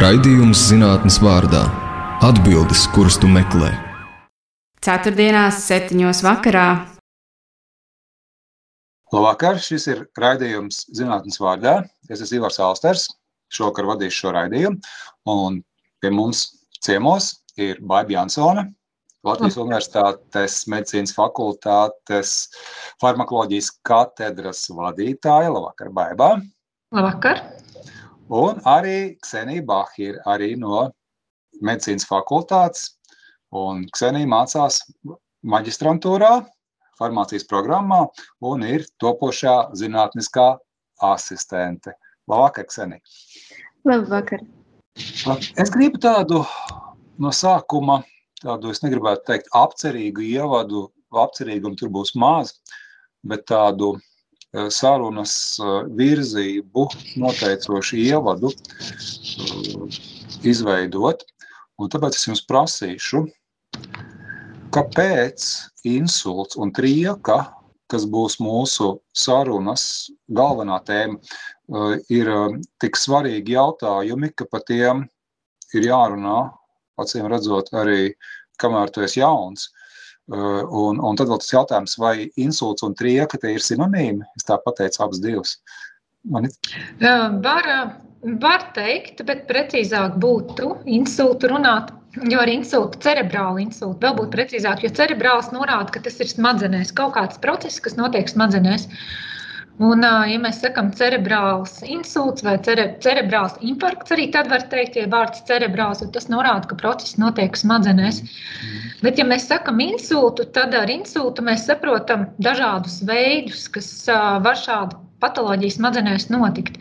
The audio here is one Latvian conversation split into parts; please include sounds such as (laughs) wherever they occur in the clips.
Raidījums zinātnes vārdā - atbildes, kuras tu meklē. Ceturtdienās, septiņos vakarā. Labvakar, šis ir raidījums zinātnes vārdā. Es esmu Ivars Alsters, šokar vadīšu šo raidījumu, un pie mums ciemos ir Baiba Jansone, Latvijas Universitātes medicīnas fakultātes farmakoloģijas katedras vadītāja. Labvakar, Baibā! Labvakar! Un arī Ksenija Baha ir arī no medicīnas fakultātes. Un Ksenija mācās maģistrantūrā, farmācijas programmā un ir topošā zinātniskā asistente. Labvakar, Ksenija! Labvakar! Es gribu tādu no sākuma, tādu es negribētu teikt apcerīgu ievadu, apcerīgumu tur būs maz, bet tādu sarunas eh, virzību noteicošu ievadu eh, izveidot. Un tāpēc es jums prasīšu, kāpēc insults un trieka, kas būs mūsu sarunas galvenā tēma, ir tik svarīgi jautājumi, ka par tiem ir jārunā, acīm redzot, arī kamēr tu esi jauns. Eh, un, un tad vēl tas jautājums, vai insults un trieka tie ir sinonīmi? Es tā pateicu abas divas. Man ir... Var, var teikt, bet precīzāk būtu insultu runāt. Jo ar insultu, cerebrālu insultu, vēl būtu precīzāk, jo cerebrāls norāda, ka tas ir smadzenēs, kaut kāds process, kas notiek smadzenēs. Un, ja mēs sakām cerebrāls insults vai cere, cerebrāls infarkts, arī tad var teikt, ja vārds cerebrāls, tas norāda, ka process notiek smadzenēs. Bet, ja mēs sakām insultu, tad ar insultu mēs saprotam dažādus veidus, kas var šādu patoloģiju smadzenēs notikt.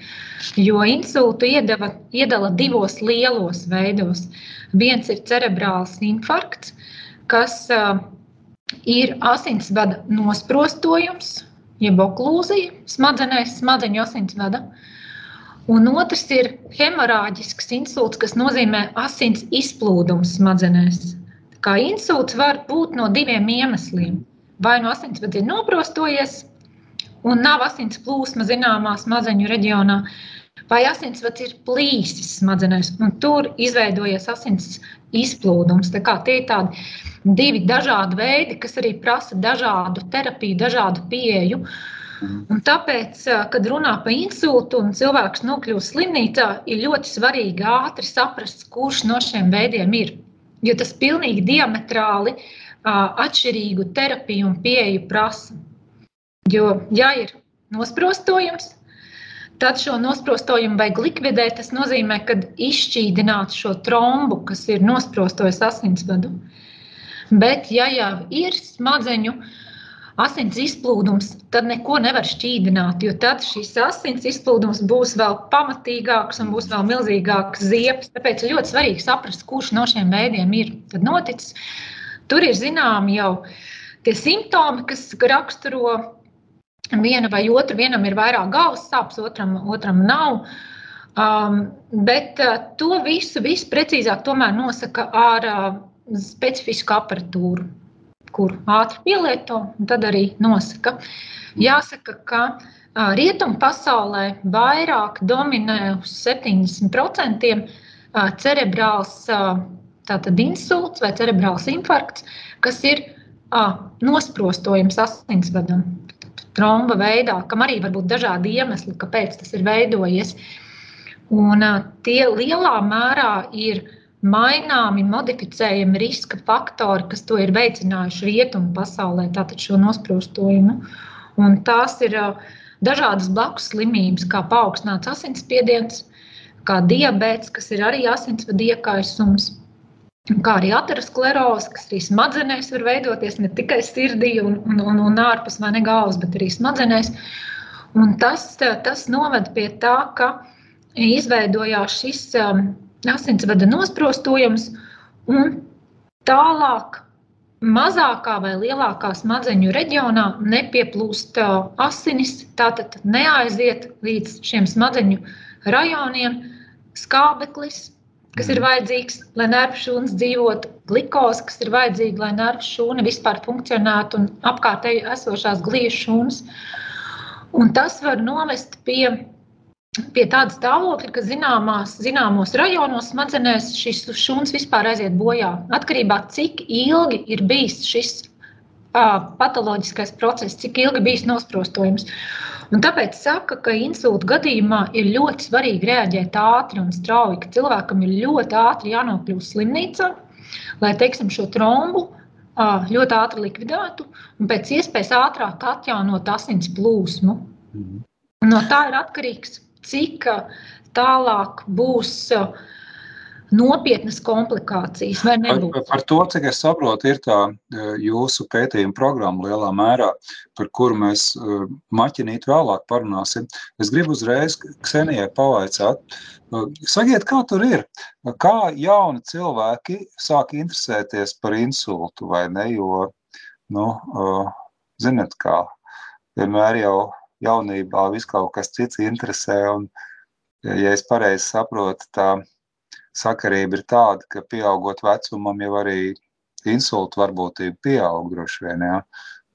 Jo insultu iedeva, iedala divos lielos veidos. Viens ir cerebrāls infarkts, kas ir asinsvada nosprostojums jeb oklūzija smadzenēs, smadzeņu asinsvada. Un otrs ir hemorāģisks insults, kas nozīmē asins izplūdums smadzenēs. Kā insults var būt no diviem iemesliem. Vai no asinsvads ir noprostojies un nav asins plūsma zināmā smadzeņu reģionā, vai asinsvads ir plīsis smadzenēs, un tur izveidojies asins izplūdums. Tā tie ir tādi divi dažādi veidi, kas arī prasa dažādu terapiju, dažādu pieeju. Mhm. Un tāpēc, kad runā par insultu un cilvēks nokļūst slimnīcā, ir ļoti svarīgi ātri saprast, kurš no šiem veidiem ir. Jo tas pilnīgi diametrāli atšķirīgu terapiju un pieeju prasa. Jo, ja ir nosprostojums, Tad šo nosprostojumu vajag likvidēt. Tas nozīmē, ka izšķīdināt šo trombu, kas ir nosprostojis asinsvadu. Bet, ja jau ir smadzeņu asins izplūdums, tad neko nevar šķīdināt, jo tad šis asins izplūdums būs vēl pamatīgāks un būs vēl milzīgāks ziepes. Tāpēc ļoti svarīgi saprast, kurš no šiem veidiem ir noticis. Tur ir zināmi jau tie simptomi, kas raksturo viena vai otra. Vienam ir vairāk galvas sāpes, otram, otram nav. Um, bet uh, to visu, visu precīzāk nosaka ar uh, specifisku aparatūru, kur ātri pielieto, un tad arī nosaka. Jāsaka, ka uh, rietumu pasaulē vairāk dominē uz 70% uh, cerebrāls uh, insults vai cerebrāls infarkts, kas ir uh, nosprostojums asinsvadam tromba veidā, kam arī var būt dažādi iemesli, kāpēc tas ir veidojies. Un, tie lielā mērā ir maināmi, modificējami riska faktori, kas to ir veicinājuši rietumu pasaulē, tātad šo nosprostojumu. Un tās ir dažādas blakus slimības, kā paaugstināts asinsspiediens, kā diabetes, kas ir arī asinsvadu iekaisums, kā arī ateroskleroze, kas arī smadzenēs var veidoties ne tikai sirdī un, un, un, un ārpus vai ne galvas, bet arī smadzenēs. Un tas, tas noved pie tā, ka izveidojās šis um, asinsvada nosprostojums un tālāk mazākā vai lielākā smadzeņu reģionā nepieplūst uh, asinis, tātad neaiziet līdz šiem smadzeņu rajoniem skābeklis, kas ir vajadzīgs, lai nervu šūnas dzīvotu, glikoze, kas ir vajadzīga, lai nervu šūna vispār funkcionētu un apkārtēji esošās gliežu šūnas. Un tas var novest pie pie tāda stāvokļa, ka zināmās, zināmos rajonos smadzenēs šis šūns vispār aiziet bojā. Atkarībā no cik ilgi ir bijis šis patoloģiskais process, cik ilgi bijis nosprostojums. Un tāpēc saka, ka insulta gadījumā ir ļoti svarīgi reaģēt ātri un strauji, ka cilvēkam ir ļoti ātri jānokļūst slimnīcā, lai teiksim, šo trombu ļoti ātri likvidētu un pēc iespējas ātrāk atjaunot asins plūsmu. Mhm. No tā ir atkarīgs, cik tālāk būs nopietnas komplikācijas. Par, par to, cik es saprotu, ir tā jūsu pētījuma programma lielā mērā, par kuru mēs maķinīt vēlāk parunāsim. Es gribu uzreiz Ksenijai pavaicāt, sakiet, kā tur ir? Kā jauni cilvēki sāk interesēties par insultu vai ne, jo, nu, ziniet kā, vienmēr jau jaunībā viss kaut kas cits interesē. Un, ja es pareizi saprotu, tā sakarība ir tāda, ka pieaugot vecumam, jau arī insultu varbūtība pieaug droši vien. Ja?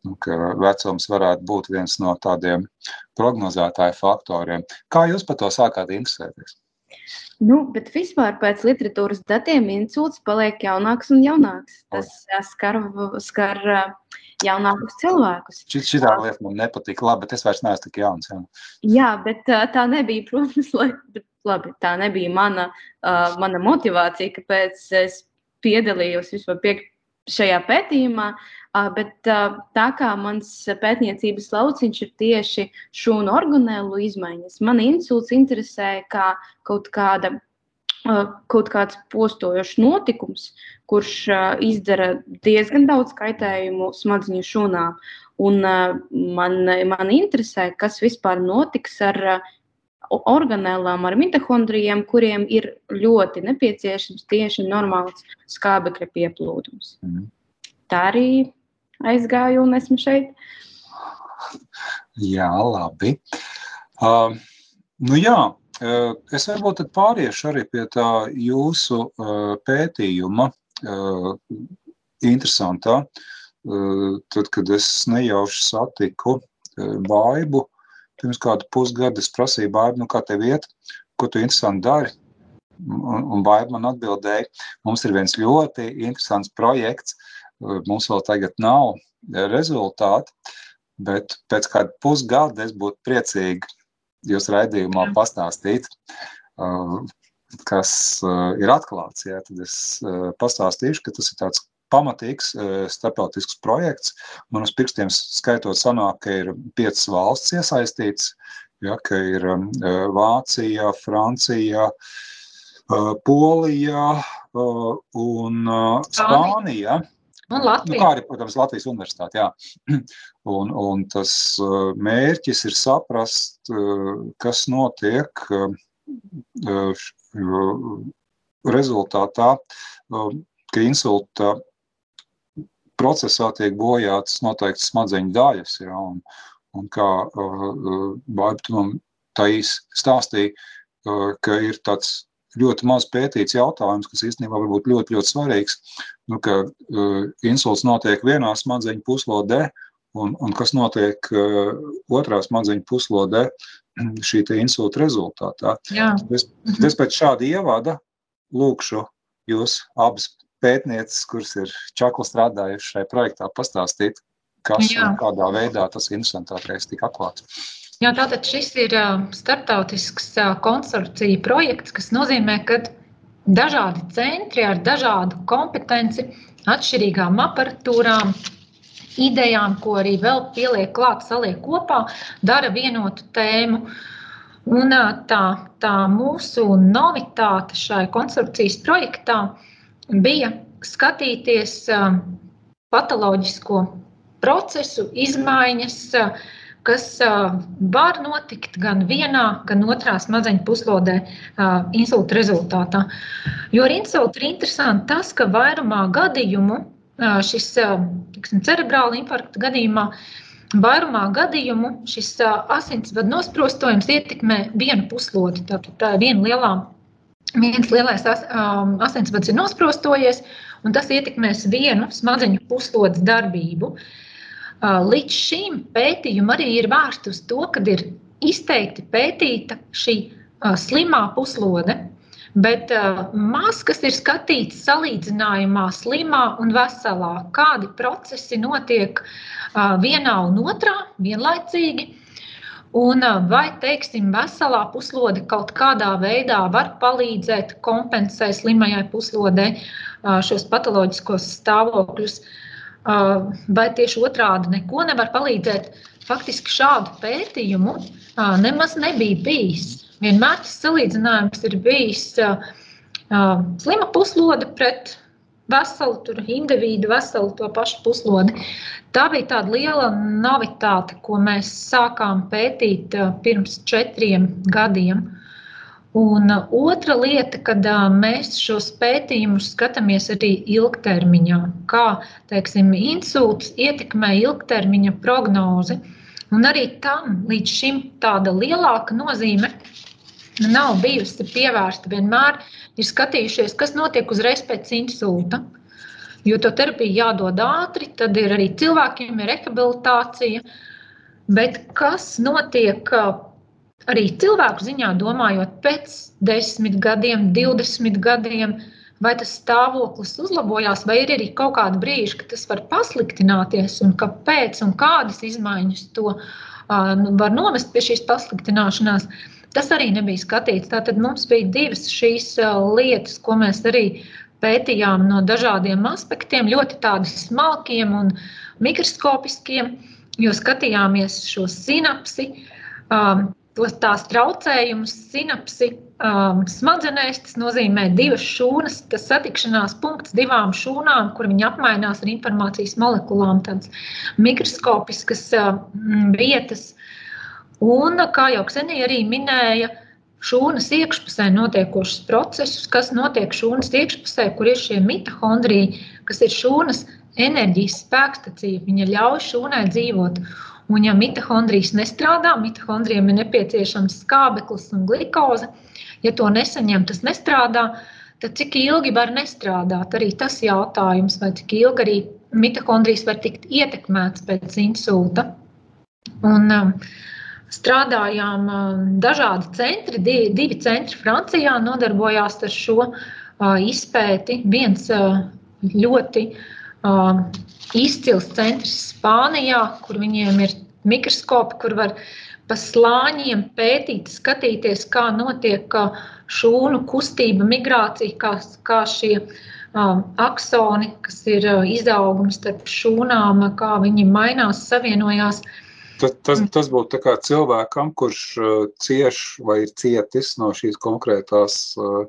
Nu, vecums varētu būt viens no tādiem prognozētāju faktoriem. Kā jūs par to sākāt interesēties? Nu, bet vispār pēc literatūras datiem insults paliek jaunāks un jaunāks. Tas skar, skar jaunākus cilvēkus. Šī lieta man nepatīk, labi, bet es vairs neesmu tik jauns. Jā, jā bet tā nebija, (laughs) protams, lai, bet, labi, tā nebija mana, uh, mana motivācija, kāpēc es piedalījos vispār pie, šajā pētījumā. Bet tā kā mans pētniecības lauciņš ir tieši šūnu organēlu izmaiņas, man insults interesē kā kaut kāda kaut kāds postojošs notikums, kurš izdara diezgan daudz kaitējumu smadzeņu šūnām. Un man, man interesē, kas vispār notiks ar organēlām, ar mitohondrijiem, kuriem ir ļoti nepieciešams tieši normāls skābekļa pieplūdums. Mm. Tā arī aizgāju un esmu šeit. Jā, labi. Uh, nu jā, Es varbūt pāriešu arī pie tā jūsu pētījuma. Interesantā. Tad, kad es nejauši satiku Baibu, pirms kāda pusgada es prasīju Baibu, nu kā tev iet, ko tu interesanti dari? Un, un Baiba man atbildēja, mums ir viens ļoti interesants projekts, mums vēl tagad nav rezultāti, bet pēc kāda pusgada es būtu priecīgi jūs raidījumā pastāstīt, uh, kas uh, ir atklāts. Jā, tad es uh, pastāstīšu, ka tas ir tāds pamatīgs starptautisks projekts. Man uz pirkstiem skaitot sanāk, ka ir piecas valsts iesaistīts, ja, ka ir um, Vācija, Francija, Polija un Spānija. Un Latvija. Nu, kā arī, protams, Latvijas universitāte. Jā. (clears throat) Un, un tas mērķis ir saprast, kas notiek rezultātā, ka insulta procesā tiek bojātas noteikti smadzeņu daļas. Jā, un, un kā Bārbta man tā īsti stāstīja, ka ir tāds ļoti maz pētīts jautājums, kas īstenībā var būt ļoti, ļoti svarīgs, nu, ka uh, insults notiek vienā smadzeņu puslodē, un, un kas notiek uh, otrā smadzeņu puslodē (clears throat) šī insulta rezultātā. Es, mhm. es pēc šāda ievada lūkšu jūs abas pētnieces, kuras ir čakli strādājuši šajā projektā, pastāstīt, kas Jā. un kādā veidā tas interesantākais tika atklāts. Jā, tātad šis ir starptautisks konsorcija projekts, kas nozīmē, ka dažādi centri ar dažādu kompetenci, atšķirīgām aparatūrām, idejām, ko arī vēl pieliek klāt, saliek kopā, dara vienotu tēmu. Un tā, tā mūsu novitāte šai konsorcijas projektā bija skatīties patoloģisko procesu, izmaiņas, uh, kas var notikt gan vienā, gan otrā smadzeņu puslodē insulta rezultātā. Jo ar insultu ir interesanti tas, ka vairumā gadījumu šis tiksim, cerebrāla infarkta gadījumā Vairumā gadījumu šis asinsvadu nosprostojums ietekmē vienu puslodi. Tātad tā viena lielā, viens lielais as, um, asinsvads ir nosprostojies, un tas ietekmēs vienu smadzeņu puslodes darbību. Uh, Līdz šim pētījumi arī ir vērsti uz to, ka ir izteikti pētīta šī slimā puslode. Bet uh, maz kas ir skatīts salīdzinājumā slimā un veselā, kādi procesi notiek vienā un otrā vienlaicīgi. Un vai, teiksim, veselā puslode kaut kādā veidā var palīdzēt kompensēt slimajai puslodei šos patoloģiskos stāvokļus, uh, vai tieši otrādi neko nevar palīdzēt. Faktiski šādu pētījumu uh, nemaz nebija bijis. Vienmēr tas salīdzinājums ir bijis uh, uh, slima puslode pret veselu tur, individu, veselu to pašu puslodi. Tā bija tāda liela novitāte, ko mēs sākām pētīt uh, pirms četriem gadiem. Un otra lieta, kad mēs šos pētījumus skatāmies arī ilgtermiņā, kā teiksim, insults ietekmē ilgtermiņa prognozi. Un arī tam līdz šim tāda lielāka nozīme nav bijusi pievērsta. Vienmēr ir skatījušies, kas notiek uzreiz pēc insulta. Jo to terapiju jādod ātri, tad ir arī cilvēkiem ir rehabilitācija. Bet kas notiek arī cilvēku ziņā, domājot pēc desmit gadiem, divdesmit gadiem, vai tas stāvoklis uzlabojās, vai ir arī kaut kāda brīža, kad tas var pasliktināties, un kāpēc un kādas izmaiņas to uh, var novest pie šīs pasliktināšanās. Tas arī nebija skatīts. Tātad mums bija divas šīs lietas, ko mēs arī pētījām no dažādiem aspektiem, ļoti tādiem smalkiem un mikroskopiskiem, jo skatījāmies šo sinapsi, tos tās traucējumus, sinapsi smadzenēs. Tas nozīmē divas šūnas, tas satikšanās punkts divām šūnām, kur viņi apmainās ar informācijas molekulām, tādas mikroskopiskas vietas Un, kā jau Ksenija arī minēja, šūnas iekšpusē notiekošus procesus, kas notiek šūnas iekšpusē, kur ir šie mitohondriji, kas ir šūnas enerģijas spēkstacija. Viņa ļauj šūnai dzīvot. Un, ja mitohondrijas nestrādā, mitohondrijiem ir nepieciešams skābeklis un glikoze. Ja to nesaņem, tas nestrādā. Tad cik ilgi var nestrādāt? Arī tas jautājums, vai cik ilgi arī mitohondrijas var tikt ietekmētas pēc insulta. Un, um, strādājām dažādi centri, divi, divi centri Francijā nodarbojās ar šo izpēti. Viens ļoti izcils centrs Spānijā, kur viņiem ir mikroskopi, kur var pa slāņiem pētīt, skatīties, kā notiek šūnu kustība, migrācija, kā, kā šie um, aksoni, kas ir uh, izaugums starp šūnām, kā viņi mainās, savienojās. Uh, Tas, tas, mm. tas būtu cilvēkam, kurš uh, cieš vai ir cietis no šīs konkrētās uh,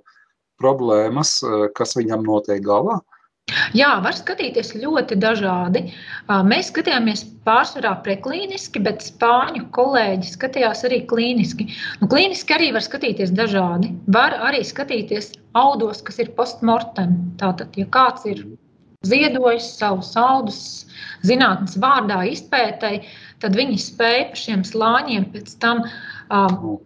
problēmas, uh, kas viņam notiek galvā. Jā, var skatīties ļoti dažādi. Mēs skatījāmies pārsvarā preklīniski, bet spāņu kolēģi skatījās arī klīniski. Nu, klīniski arī var skatīties dažādi. Var arī skatīties audos, kas ir postmortem. Tātad, ja kāds ir ziedojis savus audus zinātnes vārdā izpētai, tad viņi spēja pa šiem slāņiem pēc tam um,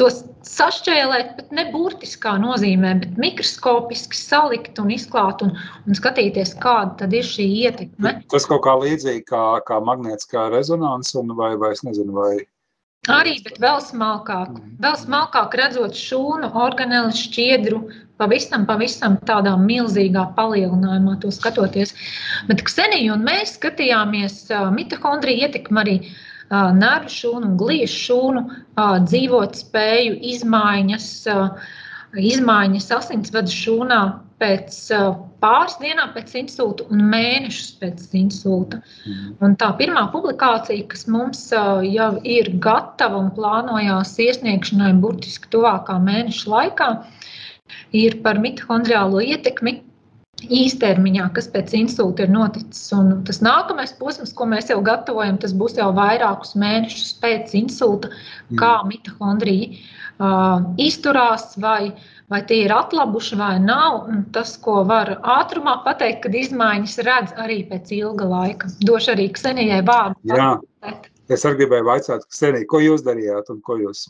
tos sašķēlēt, bet ne burtiskā nozīmē, bet mikroskopiski salikt un izklāt un, un skatīties, kāda tad ir šī ietekme. Tas kaut kā līdzīgi kā, kā magnētiskā rezonanse, vai, vai es nezinu, vai Arī, bet vēl smalkāk. Vēl smalkāk redzot šūnu, organeli, šķiedru, pavisam, pavisam tādā milzīgā palielinājumā to skatoties. Bet Ksenija un mēs skatījāmies mitohondriju ietekmi arī nervu šūnu un gliežu šūnu dzīvot spēju izmaiņas, izmaiņas asinsvadu šūnā pēc pāris dienām pēc insulta un mēnešus pēc insulta. Mhm. Un tā pirmā publikācija, kas mums jau ir gatava un plānojās iesniegšanai burtiski tuvākā mēneša laikā, ir par mitohondriālo ietekmi īstermiņā, kas pēc insulta ir noticis. Un tas nākamais posms, ko mēs jau gatavojam, tas būs jau vairākus mēnešus pēc insulta, kā mitohondrija uh, izturās vai, vai tie ir atlabuši vai nav. Un tas, ko var ātrumā pateikt, kad izmaiņas redz arī pēc ilga laika. Došu arī Ksenijai vārdu. Jā, es arī gribēju vaicāt, Ksenija, ko jūs darījāt un ko jūs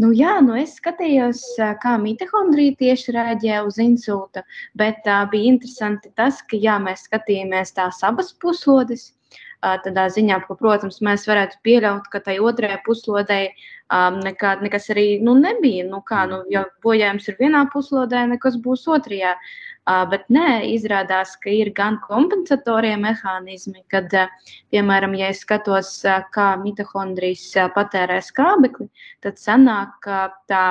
Nu, jā, nu es skatījos, kā mitohondrija tieši reaģē uz insultu, bet uh, bija interesanti tas, ka jā, mēs skatījāmies tās abas puslodes. tādā ziņā, ka, protams, mēs varētu pieļaut, ka tai otrajai puslodē um, nekā, nekas arī nu, nebija. Nu, kā, nu, ja bojājums ir vienā puslodē, nekas būs otrajā. Uh, bet nē, izrādās, ka ir gan kompensatorie mehānismi, kad, uh, piemēram, ja es skatos, uh, kā mitohondrijas patērē skābekli, tad sanāk, ka tā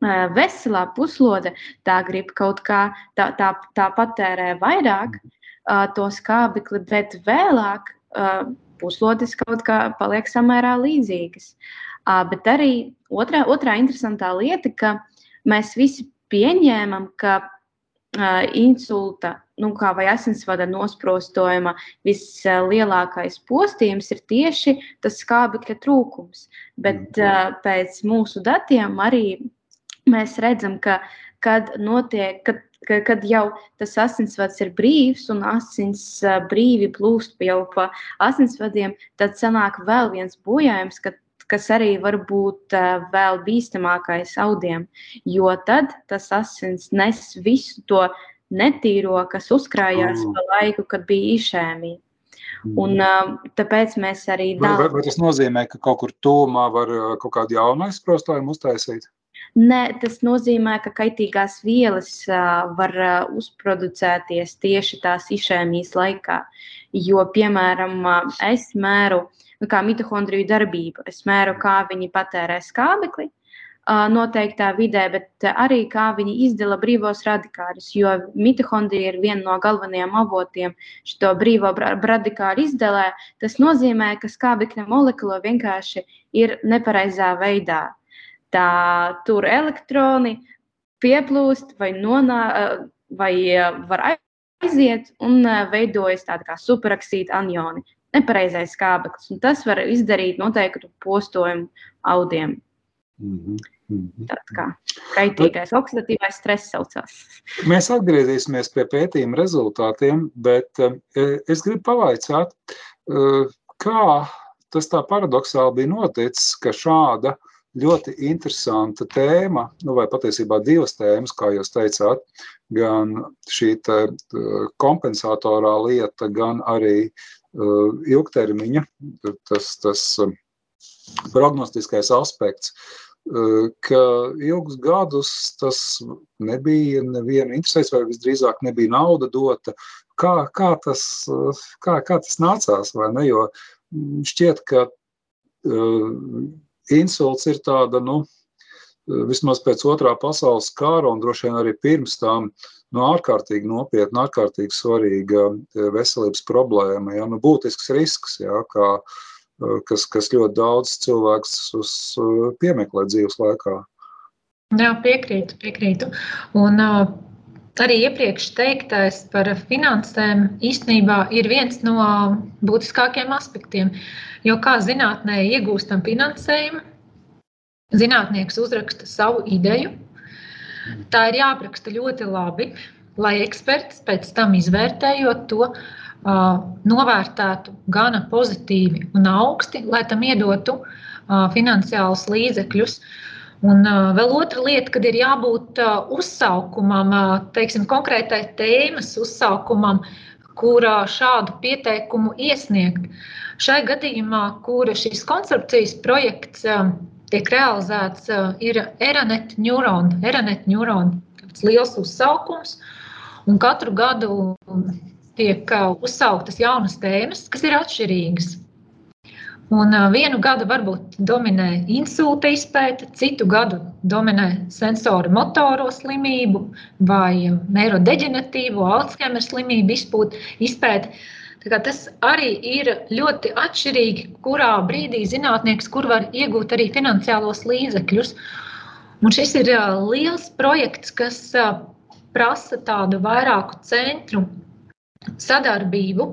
veselā puslode, tā grib kaut kā, tā, tā, tā patērē vairāk to skābekli, bet vēlāk puslodes kaut kā paliek samērā līdzīgas. Bet arī otrā, otrā interesantā lieta, ka mēs visi pieņēmam, ka insulta nu, vai asinsvada nosprostojuma vislielākais postījums ir tieši tas skābekļa trūkums. Bet uh, pēc mūsu datiem arī mēs redzam, ka kad notiek, kad, kad, kad jau tas asinsvads ir brīvs un asins brīvi plūst jau pa asinsvadiem, tad sanāk vēl viens bojājums, kad, kas arī var būt uh, vēl bīstamākais audiem, jo tad tas asins nes visu to netīro, kas uzkrājās mm. pa laiku, kad bija išēmija. Un, uh, tāpēc mēs arī dāvājam. Vai, vai, tas nozīmē, ka kaut kur tūmā var kaut kādu jaunu aizsprostojumu uztaisīt? Nē, tas nozīmē, ka kaitīgās vielas uh, var uh, uzproducēties tieši tās išēmijas laikā. Jo, piemēram, uh, es mēru, nu, kā mitohondriju darbību, es mēru, kā viņi patērē skābekli noteiktā vidē, bet arī kā viņi izdala brīvos radikāļus. Jo mitohondrija ir viena no galvenajiem avotiem šo brīvo radikāļu izdelē. Tas nozīmē, ka skābekļa molekula vienkārši ir nepareizā veidā tā tur elektroni pieplūst vai, nonā, vai var aiziet un veidojas tāda kā superaksīta anioni, nepareizais skābeklis. Tas var izdarīt noteiktu postojumu audiem. Mm -hmm. Tāds kā kaitīgais oksidatīvais stress saucās. Mēs atgriezīsimies pie pētījuma rezultātiem, bet es gribu pavaicāt, kā tas tā paradoxāli bija noticis, ka šāda ļoti interesanta tēma, nu, vai patiesībā divas tēmas, kā jūs teicāt, gan šī te, kompensatorā lieta, gan arī uh, ilgtermiņa, tas, tas uh, prognostiskais aspekts, uh, ka ilgus gadus tas nebija neviena interesēs, vai visdrīzāk nebija nauda dota. Kā, kā, tas, kā, kā tas nācās, vai ne? Jo šķiet, ka insults ir tāda, nu, vismaz pēc otrā pasaules kara un droši vien arī pirms tam, nu, ārkārtīgi nopietna, ārkārtīgi svarīga e, veselības problēma, ja, nu, būtisks risks, ja, kā, e, kas, kas ļoti daudz cilvēks e, piemeklē dzīves laikā. Jā, piekrītu, piekrītu. Un, uh, arī iepriekš teiktais par finansēm īstenībā ir viens no būtiskākajiem aspektiem. Jo kā zinātnē iegūstam finansējumu, zinātnieks uzraksta savu ideju. Tā ir jāapraksta ļoti labi, lai eksperts pēc tam izvērtējot to, novērtētu gana pozitīvi un augsti, lai tam iedotu finansiālus līdzekļus. Un uh, vēl otra lieta, kad ir jābūt uh, uzsaukumam, uh, teiksim, konkrētai tēmas uzsaukumam, kurā šādu pieteikumu iesniegt. Šai gadījumā, kura šīs koncepcijas projekts uh, tiek realizēts, ir Eranet Neuron. Eranet Neuron tāds liels uzsaukums, un katru gadu tiek uzsauktas jaunas tēmas, kas ir atšķirīgas. Un vienu gadu varbūt dominē insulta izpēte, citu gadu dominē sensoru motoro slimību vai neirodeģenatīvo Alzheimer slimību izpēte. Tas arī ir ļoti atšķirīgi, kurā brīdī zinātnieks kur var iegūt arī finansiālos līdzekļus. Un šis ir liels projekts, kas prasa tādu vairāku centru sadarbību.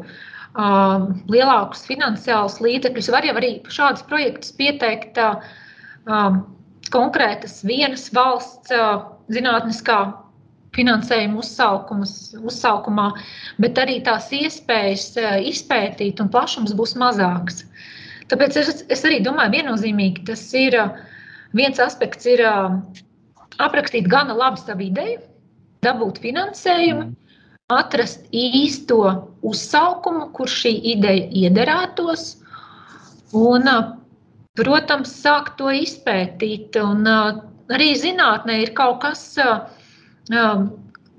Lielākus finansiālus līdzekļus. Var jau arī šādus projektus pieteikt konkrētas vienas valsts zinātniskā finansējuma uzsaukumā, bet arī tās iespējas uh, izpētīt un plašums būs mazāks. Tāpēc es, es arī domāju, viennozīmīgi tas ir uh, viens aspekts, ir uh, aprakstīt gana labi savu ideju, dabūt finansējumu. Mm atrast īsto uzsaukumu, kur šī ideja iederētos, un, protams, sākt to izpētīt. Un arī zinātnē ir kaut kas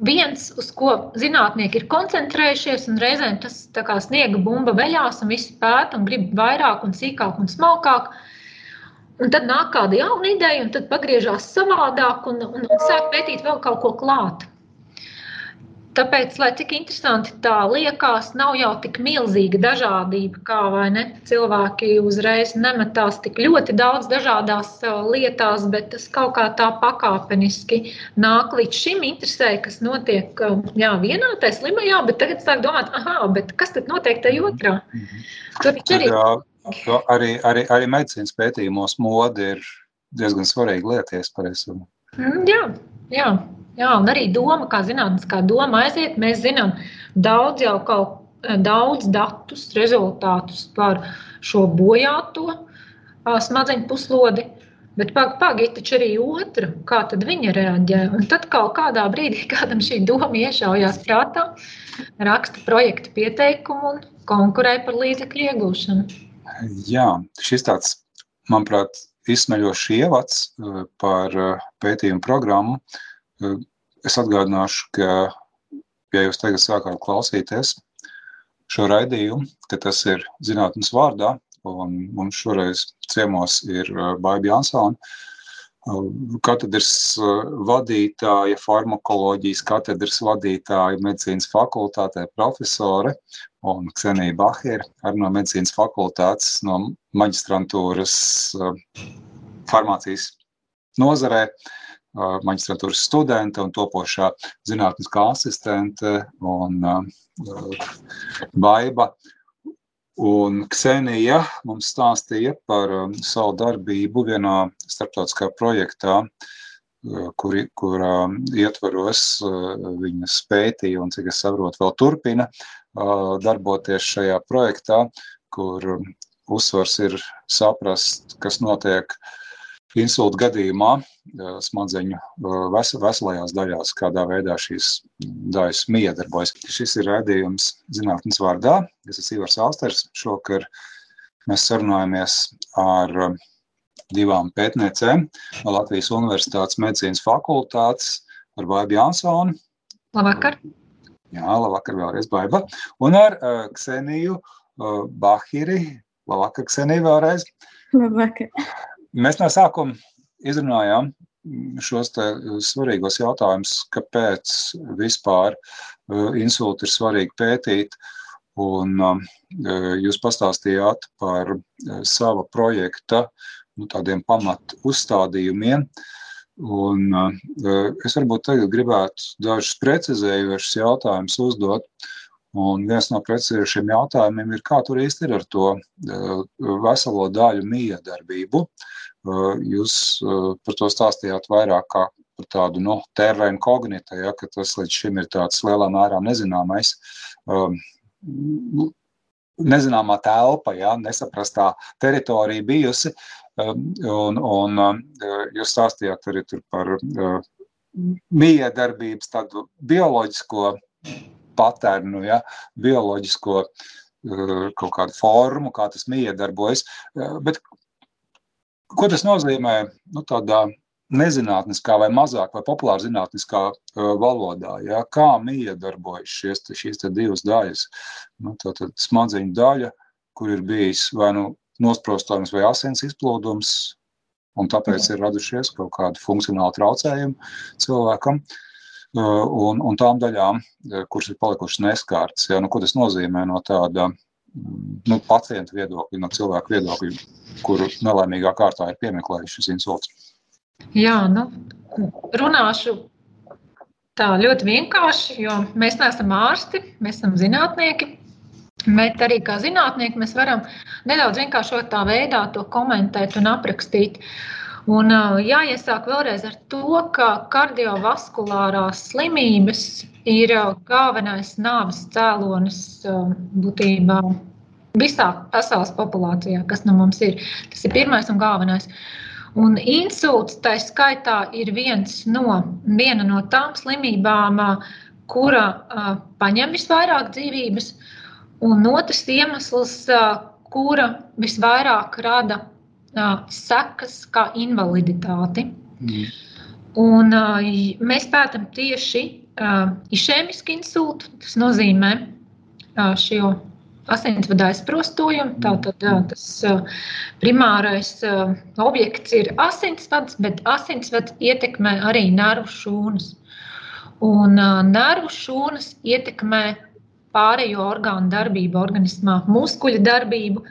viens, uz ko zinātnieki ir koncentrējušies, un reizēm tas kā sniega bumba veļās, un visi pēta un grib vairāk, un sīkāk un smalkāk. Un tad nāk kāda jauna ideja, un tad pagriežās savādāk un, un, un sāk pētīt vēl kaut ko klāt. Tāpēc, lai cik interesanti tā liekas, nav jau tik milzīga dažādība, kā vai ne. Cilvēki uzreiz nemetās tik ļoti daudz dažādās lietās, bet tas kaut kā tā pakāpeniski nāk līdz šim interesē, kas notiek jā, vienā tajā slimajā, bet tagad sāk domāt, ah, kas tad notiek tajā otrā? Tur arī. Jā, arī, arī, arī medicīnas pētījumos mode ir diezgan svarīga lieta, ja es pareizi saprotu. Mm, jā, jā. Jā, un arī doma, kā zinātniskā doma aiziet, mēs zinām daudz jau kaut eh, daudz datus, rezultātus par šo bojāto smadzeņu puslodi. Bet pagaidi, taču arī otra, kā tad viņa reaģē. Un tad kaut kādā brīdī kādam šī doma iešaujās prātā, raksta projekta pieteikumu un konkurē par līdzekļu iegūšanu. Jā, šis tāds, manuprāt, izsmeļošs ievads par pētījumu programmu Es atgādināšu, ka, ja jūs tagad sākāt klausīties šo raidījumu, ka tas ir zinātnes vārdā, un mums šoreiz ciemos ir Baiba Jansona, katedras vadītāja, farmakoloģijas katedras vadītāja medicīnas fakultātē profesore un Ksenija Bahira arī no medicīnas fakultātes, no maģistrantūras farmācijas nozarē. Uh, maģistratūras studente un topošā zinātniskā asistente un Baiba. Un Ksenija mums stāstīja par savu darbību vienā starptautiskā projektā, kur, kur ietvaros viņas pētīja un, cik es saprotu, vēl turpina darboties šajā projektā, kur uzsvars ir saprast, kas notiek uh, insulta gadījumā smadzeņu ves, veselajās daļās, kādā veidā šīs daļas miedarbojas. Šis ir redzējums zinātnes vārdā. Es esmu Ivars Alsters. Šokar mēs sarunājamies ar divām pētniecēm no Latvijas Universitātes medicīnas fakultātes ar Baibu Jansonu. Labvakar! Jā, labvakar vēlreiz Baiba. Un ar uh, Kseniju uh, Bahiri. Labvakar, Ksenija vēlreiz. Labvakar. Mēs no sākuma izrunājām šos svarīgos jautājumus, kāpēc vispār uh, insultu ir svarīgi pētīt. Un uh, jūs pastāstījāt par sava projekta nu, tādiem pamat uzstādījumiem. Un, es varbūt tagad gribētu dažus precizējošus jautājumus uzdot. Un viens no precizējušiem jautājumiem ir, kā tur īsti ir ar to veselo daļu miedarbību. Uh, Jūs par to stāstījāt vairāk kā par tādu nu, terrēnu kognita, ja, ka tas līdz šim ir tāds lielā mērā nezināmais, nezināmā telpa, ja, nesaprastā teritorija bijusi. Un, un jūs stāstījāt arī par miedarbības tādu bioloģisko paternu, ja, bioloģisko kaut kādu formu, kā tas miedarbojas. Bet Ko tas nozīmē nu, tādā nezinātniskā vai mazāk vai populāra zinātniskā uh, valodā? Ja? Kā miedarbojas šies, šīs divas daļas? Nu, tātad smadzeņu daļa, kur ir bijis vai nu nosprostojums vai asins izplūdums, un tāpēc ir radušies kaut kādi funkcionāli traucējumi cilvēkam. Uh, un, un tām daļām, kuras ir palikušas neskārtas, ja, nu, ko tas nozīmē no tāda nu, pacientu viedokļi, no cilvēku viedokļu, kuru nelaimīgā kārtā ir piemeklējuši šis insults? Jā, nu, runāšu tā ļoti vienkārši, jo mēs neesam ārsti, mēs esam zinātnieki. Bet arī kā zinātnieki mēs varam nedaudz vienkāršotā veidā to komentēt un aprakstīt. Un jāiesāk vēlreiz ar to, ka kardiovaskulārās slimības ir galvenais nāves cēlonis būtībā visā pasaules populācijā, kas no mums ir. Tas ir pirmais un galvenais. Un insults tā skaitā ir viens no, viena no tām slimībām, kura paņem visvairāk dzīvības, un otrs iemesls, kura visvairāk rada sekas kā invaliditāti. Mm. Un, mēs pētām tieši išēmisku insultu, tas nozīmē šo asinsvadu aizprostojumu. Tātad tas primārais objekts ir asinsvads, bet asinsvads ietekmē arī nervu šūnas. Un nervu šūnas ietekmē pārējo orgānu darbību organismā, muskuļu darbību.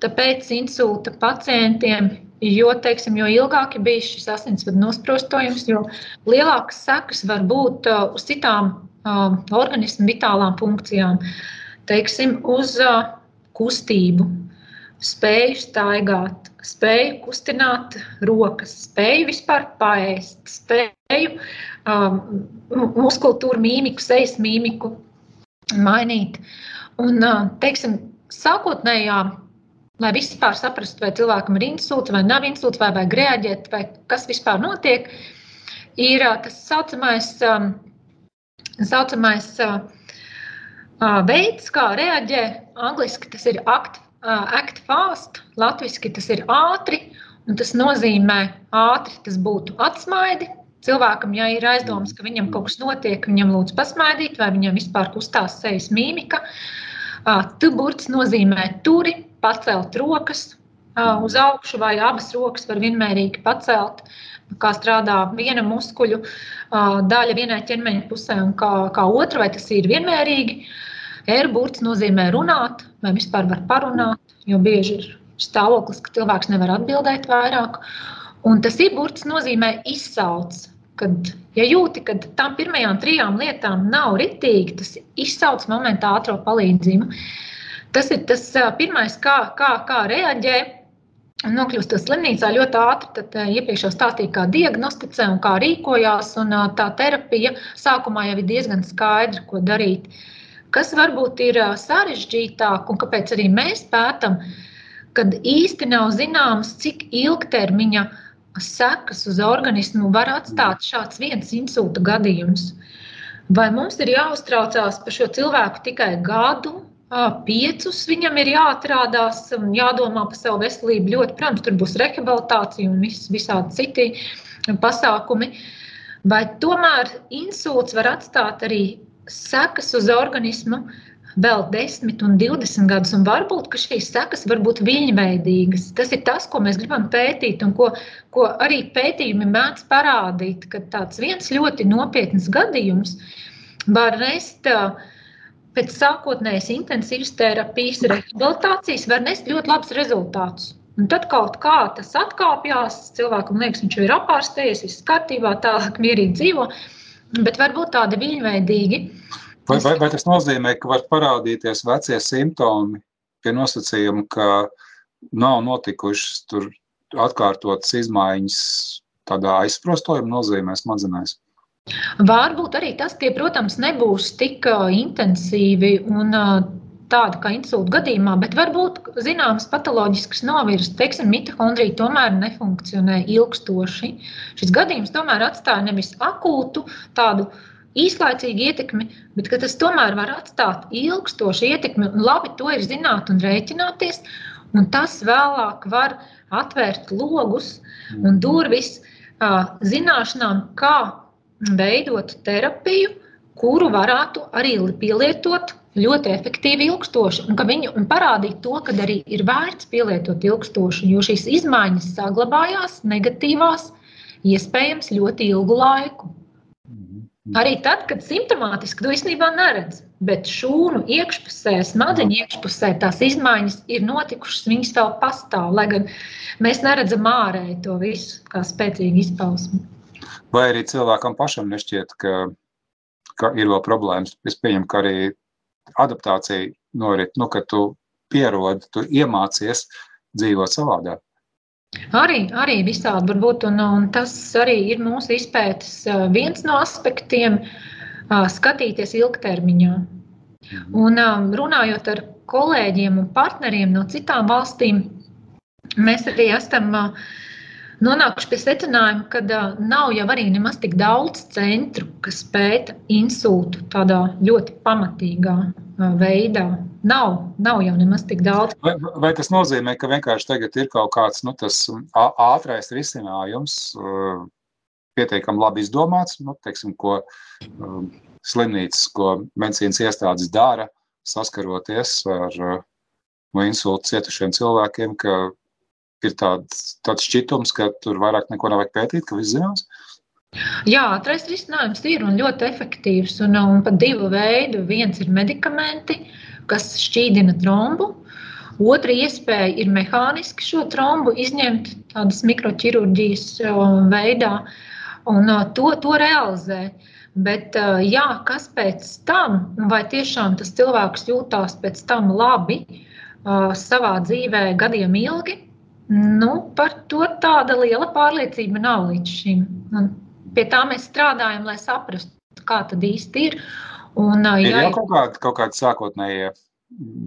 Tāpēc insulta pacientiem Jo, teiksim, jo ilgāk ir bijis šis asinsvadu nosprostojums, jo lielākas sekas var būt uh, uz citām uh, organismu vitālām funkcijām. Teiksim, uz uh, kustību, spēju staigāt, spēju kustināt rokas, spēju vispār paēst, spēju um, muskultūru mīmiku, sejas mīmiku mainīt. Un, uh, teiksim, sākotnējā lai vispār saprastu, vai cilvēkam ir insults vai nav insults, vai vajag reaģēt, vai kas vispār notiek, ir tas saucamais, saucamais veids, kā reaģē. Angliski tas ir act, act fast, latviski tas ir ātri, un tas nozīmē ātri, tas būtu atsmaidi. Cilvēkam, ja ir aizdomas, ka viņam kaut kas notiek, viņam lūdzu pasmaidīt, vai viņam vispār kustās sejas mīmika. Tuburts nozīmē turi, pacelt rokas uz augšu, vai abas rokas var vienmērīgi pacelt. Kā strādā viena muskuļu daļa vienai ķermeņa pusē un kā, kā otra, vai tas ir vienmērīgi. Airburts nozīmē runāt, vai vispār var parunāt, jo bieži ir stāvoklis, ka cilvēks nevar atbildēt vairāk. Un tas īburts nozīmē izsauc, kad, ja jūti, ka tam pirmajām trijām lietām nav ritīgi, tas izsauc momentā ātrā palīdzību. Tas ir tas pirmais, kā, kā, kā reaģē. Nokļūstot slimnīcā ļoti ātri, tad iepriekš jau stāstīja, kā diagnosticē un kā rīkojās. Un tā terapija sākumā jau ir diezgan skaidra, ko darīt. Kas varbūt ir sarežģītāk un kāpēc arī mēs pētām, kad īsti nav zināms, cik ilgtermiņa sekas uz organismu var atstāt šāds viens insulta gadījums. Vai mums ir jāuztraucās par šo cilvēku tikai gadu, piecus viņam ir jāatrādās jādomā par savu veselību. Ļoti, protams, tur būs rehabilitācija un vis, visādi citi pasākumi. Vai tomēr insults var atstāt arī sekas uz organismu vēl 10 un 20 gadus, un varbūt šīs sekas var būt viņveidīgas. Tas ir tas, ko mēs gribam pētīt, un ko, ko arī pētījumi mēdz parādīt, ka tāds viens ļoti nopietns gadījums var nest uh, pēc sākotnējas intensīvas terapijas, rehabilitācijas var nest ļoti labus rezultātus. Un tad kaut kā tas atkāpjas, cilvēkam liekas, viņš jau ir apārstējies, viss kārtībā, tālāk mierīgi dzīvo, bet varbūt tādi viņveidīgi. Vai, vai, vai tas nozīmē, ka var parādīties vecie simptomi pie nosacījuma, ka nav notikušas tur atkārtotas izmaiņas tādā aizprostojuma nozīmē smadzenēs? Varbūt arī tas, tie, protams, nebūs tik intensīvi un tādi kā insulta gadījumā, bet varbūt zināmas patoloģiskas novirzes, teiksim, mitohondrija tomēr nefunkcionē ilgstoši. Šis gadījums tomēr atstāja nevis akūtu tādu īslaicīgu ietekmi, bet tas tomēr var atstāt ilgstošu ietekmi. Labi, to ir zināt un rēķināties, un tas vēlāk var atvērt logus un durvis zināšanām, kā veidot terapiju, kuru varētu arī pielietot ļoti efektīvi, ilgstoši, un, viņu, un parādīt to, ka arī ir vērts pielietot ilgstoši, jo šīs izmaiņas saglabājās negatīvās, iespējams, ļoti ilgu laiku. Mhm. Arī tad, kad simptomātiski to īstenībā neredz, bet šūnu iekšpusē, smadzeņu iekšpusē tās izmaiņas ir notikušas, viņas vēl pastāv, lai gan mēs neredzam ārēji to visu kā spēcīgu izpausmu. Vai arī cilvēkam pašam nešķiet, ka, ka ir vēl problēmas. Es pieņemu, ka arī adaptācija norit, nu, ka tu pierodi, tu iemācies dzīvot savādāk. Arī, arī visādi var būt, un, un tas arī ir mūsu izpētes viens no aspektiem - skatīties ilgtermiņā. Mhm. Un runājot ar kolēģiem un partneriem no citām valstīm, mēs arī esam nonākuši pie secinājuma, ka nav jau arī nemaz tik daudz centru, kas pēta insultu tādā ļoti pamatīgā veidā. Nav, nav jau nemaz tik daudz. Vai, vai tas nozīmē, ka vienkārši tagad ir kaut kāds nu, ātrais risinājums, pietiekami labi izdomāts, nu, teiksim, ko slimnīcas, ko medicīnas iestādes dara, saskaroties ar no insulta cietušiem cilvēkiem, ka ir tāds, tāds šķitums, ka tur vairāk neko nevajag pētīt, ka viss zinās? Jā, ātrais risinājums ir un ļoti efektīvs. Un, un pat divu veidu. Viens ir medikamenti, kas šķīdina trombu. Otra iespēja ir mehāniski šo trombu izņemt tādas mikroķirurģijas veidā un to, to realizē. Bet, jā, kas pēc tam, vai tiešām tas cilvēks jūtās pēc tam labi savā dzīvē gadiem ilgi, nu, par to tāda liela pārliecība nav līdz šim. Un pie tā mēs strādājam, lai saprastu, kā tad īsti ir. Un, ir jā, jau kaut kādi, kaut kādi sākotnējie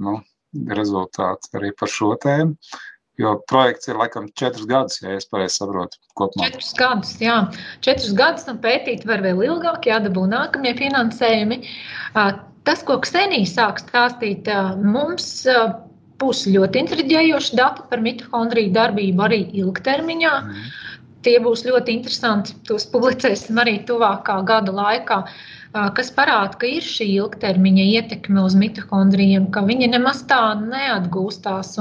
nu, rezultāti arī par šo tēmu. Jo projekts ir laikam četrus gadus, ja es pareizi saprotu. Kopumā. Četrus gadus, jā. Četrus gadus un pētīt var vēl ilgāk, jādabū nākamie finansējumi. Tas, ko Ksenija sāk stāstīt, mums būs ļoti intriģējoši dati par mitohondriju darbību arī ilgtermiņā. Mm. Tie būs ļoti interesanti. Tos publicēsim arī tuvākā gada laikā, kas parāda, ka ir šī ilgtermiņa ietekme uz mitohondrijiem, ka viņi nemaz tā neatgūstās.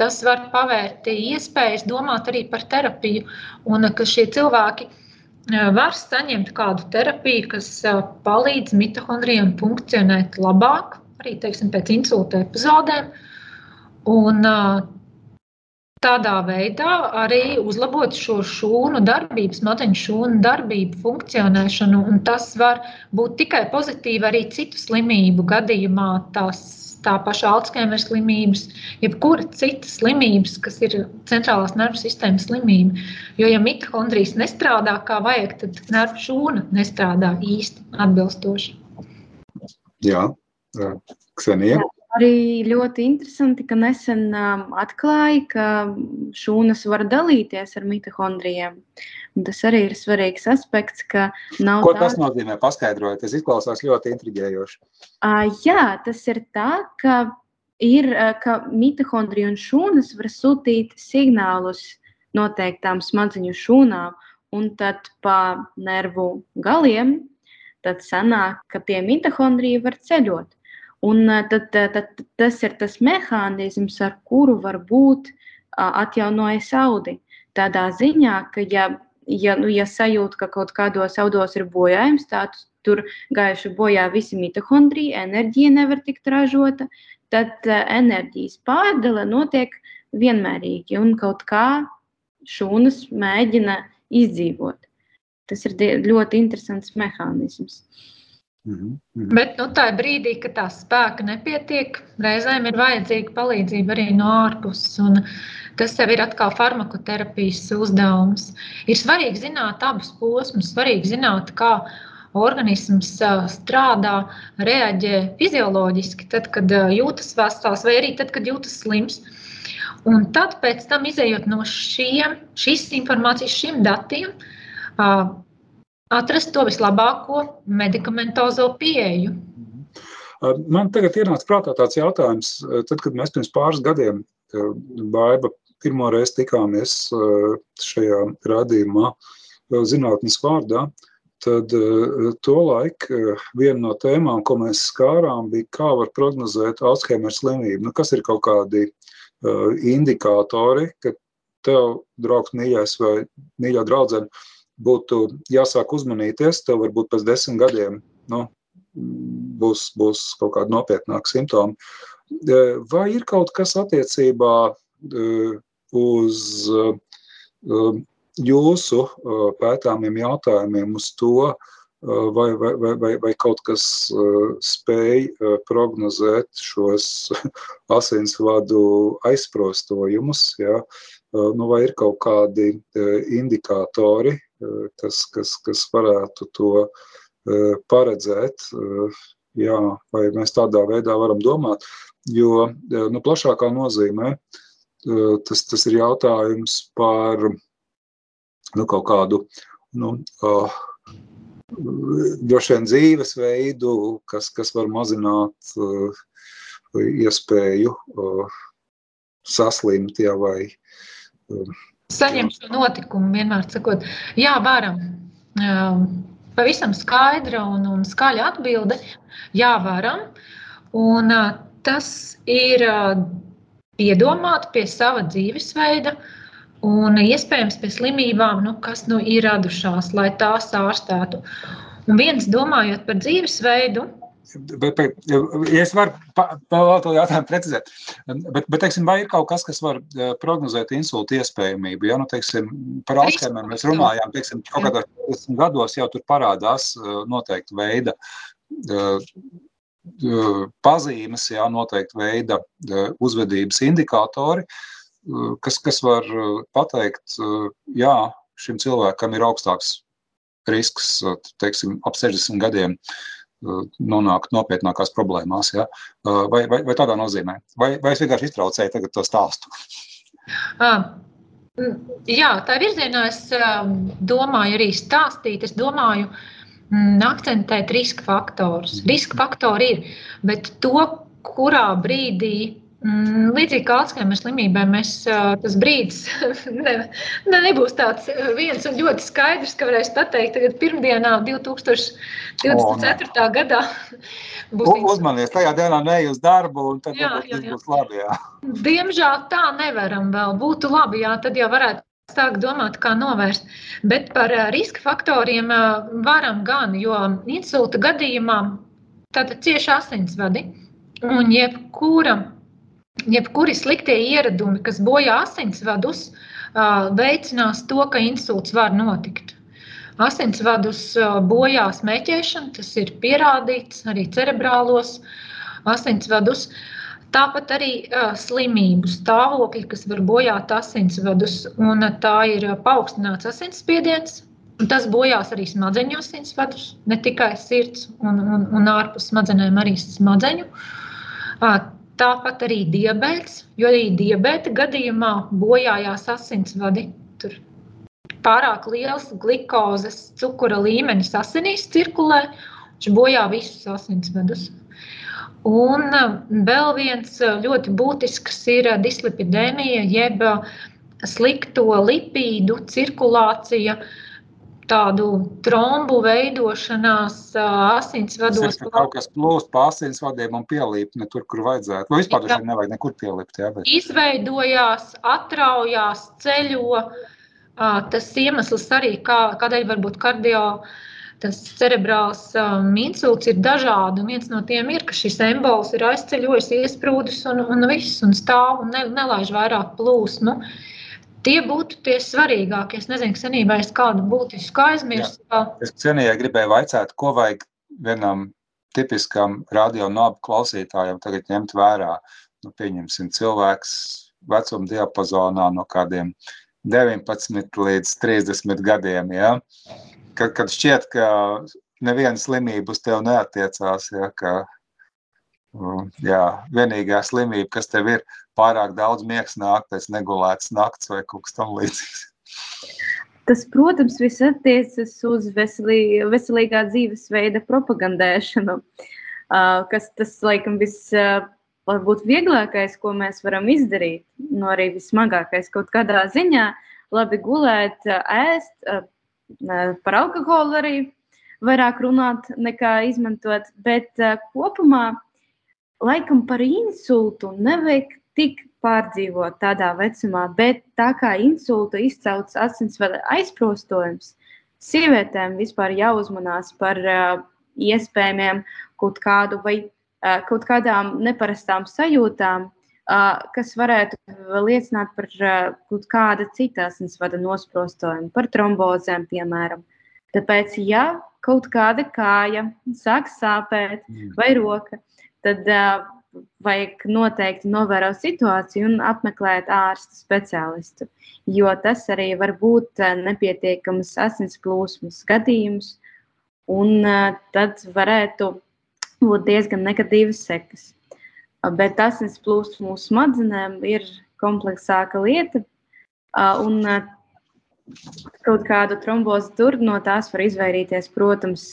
Tas var pavērt iespējas domāt arī par terapiju, un ka šie cilvēki var saņemt kādu terapiju, kas palīdz mitohondrijiem funkcionēt labāk, arī teiksim, pēc insulta epizodēm. Un, tādā veidā arī uzlabot šo šūnu darbību, smadzeņu šūnu darbību, funkcionēšanu. Un tas var būt tikai pozitīvi arī citu slimību gadījumā. Tās, tā paša Alzheimer slimības, jebkura cita slimības, kas ir centrālās nervu sistēmas slimība. Jo, ja mitohondrijas nestrādā kā vajag, tad nervu šūna nestrādā īsti atbilstoši. Jā, Ksenija. Arī ļoti interesanti, ka nesen um, atklāja, ka šūnas var dalīties ar mitohondrijiem. Un tas arī ir svarīgs aspekts, ka nav. Ko tas tā... nozīmē? Paskaidrojiet, tas izklausās ļoti intriģējoši. Uh, jā, tas ir tā, ka ir, uh, ka mitohondrija un šūnas var sūtīt signālus noteiktām smadzeņu šūnām, un tad pa nervu galiem tad sanāk, ka tie mitohondriji var ceļot. Un tad, tad tas ir tas mehānisms, ar kuru var būt atjaunojas audi. Tādā ziņā, ka ja, ja, nu, ja sajūt, ka kaut kādos audos ir bojājums, tad tur gājuši bojā visi mitohondriji, enerģija nevar tikt ražota, tad enerģijas pārdale notiek vienmērīgi un kaut kā šūnas mēģina izdzīvot. Tas ir ļoti interesants mehānisms. Mm -hmm. Bet nu, tā brīdī, kad tā spēka nepietiek, reizēm ir vajadzīga palīdzība arī no ārpuses. Tas jau ir atkal farmakoterapijas uzdevums. Ir svarīgi zināt abus posmus, svarīgi zināt, kā organisms strādā, reaģē fizioloģiski, tad, kad jūtas vesels, vai arī tad, kad jūtas slims. Un tad, pēc tam, izējot no šiem, šīs informācijas, šiem datiem, atrast to vislabāko medikamentozo pieeju. Man tagad ienāca prātā tāds jautājums, tad, kad mēs pirms pāris gadiem, Baiba, pirmo reizi tikāmies šajā rādījumā, zinātnes vārdā, tad tolaik viena no tēmām, ko mēs skārām, bija, kā var prognozēt Alzheimer slimību. Nu, kas ir kaut kādi indikātori, ka tev, draugs mīļais vai mīļā draudzene, būtu jāsāk uzmanīties, tev varbūt pēc desmit gadiem nu, būs, būs kaut kādi nopietnāki simptomi. E, vai ir kaut kas attiecībā e, uz e, jūsu pētāmiem jautājumiem, uz to, vai, vai, vai, vai, vai kaut kas spēj prognozēt šos (laughs) asinsvadu aizprostojumus, ja? nu, vai ir kaut kādi indikātori, kas, kas, kas varētu to e, paredzēt. E, jā, vai mēs tādā veidā varam domāt? Jo nu, plašākā nozīmē tas, tas ir jautājums par nu, kaut kādu nu, uh, droši vien dzīvesveidu, kas, kas var mazināt uh, iespēju uh, saslimt ja, vai uh, saņemt šo notikumu, vienmēr sakot, jā, varam. Um, pavisam skaidra un, un skaļa atbilde, jā, varam. Un uh, tas ir uh, piedomāt pie sava dzīvesveida un iespējams pie slimībām, nu, kas nu ir radušās, lai tās ārstētu. Un viens domājot par dzīvesveidu, Bet, bet, ja es varu vēl to jautājumu precizēt, bet, bet teiksim, vai ir kaut kas, kas var e, prognozēt insultu iespējamību? Ja, nu, teiksim, par Alzheimer mēs runājām, teiksim, kaut kādā 40 gados jau tur parādās e, noteikti veida e, pazīmes, jā, noteikti veida uzvedības indikātori, kas, kas var pateikt, jā, šim cilvēkam ir augstāks risks, teiksim, ap 60 gadiem nonākt nopietnākās problēmās. Ja? Vai, vai, vai tādā nozīmē? Vai, vai es vienkārši iztraucēju to stāstu? Ah. Jā, tā virzienā es domāju arī stāstīt. Es domāju, akcentēt riska faktorus. Riska faktori ir, bet to, kurā brīdī Mm, līdzīgi kā Alzheimer slimībai, mēs, tas brīdis (laughs) ne, ne, nebūs tāds viens un ļoti skaidrs, ka varēs pateikt, ka pirmdienā, 2024. Oh, gadā, būs. Uzmanies, tajā dienā neej uz darbu, un tad jā, jā, jā. būs labi. Jā. Diemžēl tā nevaram vēl. Būtu labi, jā, tad jau varētu sākt domāt, kā novērst. Bet par riska faktoriem varam gan, jo insulta gadījumā tātad cieši asinsvadi. Un jebkuram jebkuri sliktie ieradumi, kas bojā asinsvadus, veicinās to, ka insults var notikt. Asinsvadus bojā smēķēšana, tas ir pierādīts arī cerebrālos asinsvadus. Tāpat arī slimību stāvokļi, kas var bojāt asinsvadus, un tā ir paaugstināts asinsspiediens. Tas bojās arī smadzeņu asinsvadus, ne tikai sirds un, un, un ārpus smadzenēm, arī smadzeņu. Uh, Tāpat arī diabetes, jo arī diabēta gadījumā bojājās asinsvadi. Tur pārāk liels glukozes, cukura līmenis asinīs cirkulē, viņš bojā visus asinsvadus. Un uh, vēl viens uh, ļoti būtisks ir uh, dislipidēmija, jeb slikto lipīdu cirkulācija. Uh, tādu trombu veidošanās asinsvados. Tas ir kaut kas plūst pa asinsvadiem un pielīp ne tur, kur vajadzētu. Vai vispār taču nevajag nekur pielipt, jā? Bet... Izveidojās, atraujās, ceļo. Tas iemesls arī, kā, kādēļ varbūt kardio, tas cerebrāls um, insults ir dažādi. Viens no tiem ir, ka šis embols ir aizceļojis, iesprūdis un, un viss, un stāv un ne, nelaiž vairāk plūsmu. Nu, Tie būtu tie svarīgākie. Es nezinu, senībā es kādu būtisku aizmirsu. Es senībā gribēju vaicāt, ko vajag vienam tipiskam radionābu klausītājam tagad ņemt vērā. Nu, pieņemsim, cilvēks vecuma diapazonā no kādiem 19 līdz 30 gadiem. Ja? Kad, kad šķiet, ka neviena slimība uz tevi neatiecās, ja? ka jā, vienīgā slimība, kas tev ir, pārāk daudz miegs nāk pēc negulētas nakts vai kaut kas tam līdzīgs. Tas, protams, viss attiecas uz veselī, veselīgā dzīvesveida propagandēšanu, uh, kas tas, laikam, viss uh, varbūt vieglākais, ko mēs varam izdarīt, no nu, arī vismagākais kaut kādā ziņā, labi gulēt, ēst, uh, par alkoholu arī vairāk runāt nekā izmantot, bet kopumā laikam par insultu nevajag tik pārdzīvot tādā vecumā, bet tā kā insulta izcelts asinsvada aizprostojums, sievietēm vispār jāuzmanās par uh, iespējamiem kaut kādu vai uh, kaut kādām neparastām sajūtām, uh, kas varētu liecināt par uh, kaut kāda cita asinsvada nosprostojumu, par trombozēm, piemēram. Tāpēc, ja kaut kāda kāja sāk sāpēt mm. vai roka, tad uh, vajag noteikti novērot situāciju un apmeklēt ārstu speciālistu, jo tas arī var būt nepietiekamas asins plūsmas gadījums, un tad varētu būt diezgan negatīvas sekas. Bet asins plūsma mūsu smadzenēm ir kompleksāka lieta, un kaut kādu trombozi tur, no tās var izvairīties, protams,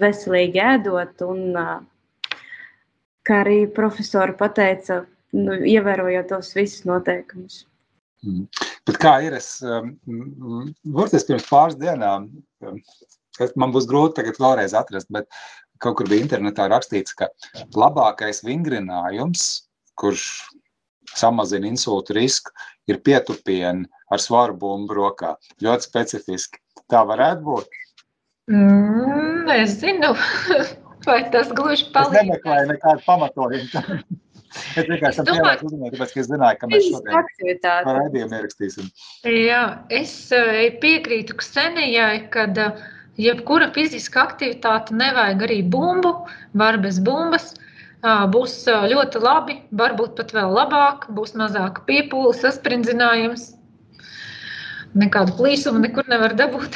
veselīgi ēdot. Un, kā arī profesori pateica, nu, ievērojot tos visus noteikumus. Mm. Bet kā ir? Es burtiski pirms pāris dienām, man būs grūti tagad vēlreiz atrast, bet kaut kur bija internetā rakstīts, ka labākais vingrinājums, kurš samazina insultu risku, ir pietupieni ar svaru bumbu rokā. Ļoti specifiski. Tā varētu būt. Mm, es zinu, (laughs) vai tas gluži palīdz. Es nemeklēju nekādu pamatojumu. (laughs) Es vienkārši domāju, uzmanību, tāpēc, ka es zināju, ka mēs šodien par raidījumu ierakstīsim. Jā, es eh, piekrītu Ksenijai, kad uh, jebkura fiziska aktivitāte, nevajag arī bumbu, var bez bumbas. Būs ļoti labi, varbūt pat vēl labāk, būs mazāk piepūles, sasprindzinājums. Nekādu plīsumu nekur nevar dabūt,